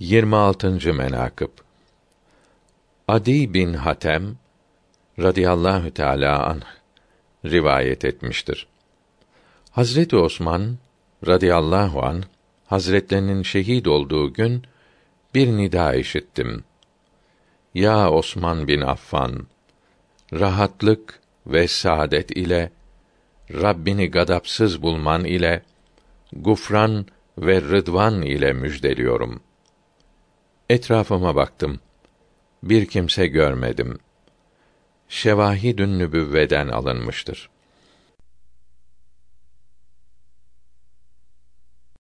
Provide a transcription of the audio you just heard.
26. menakıb Adi bin Hatem radıyallahu teala anh rivayet etmiştir. Hazreti Osman radıyallahu an Hazretlerinin şehit olduğu gün bir nida işittim. Ya Osman bin Affan, rahatlık ve saadet ile Rabbini gadapsız bulman ile gufran ve rıdvan ile müjdeliyorum. Etrafıma baktım. Bir kimse görmedim. Şevahidün nübüvveden alınmıştır.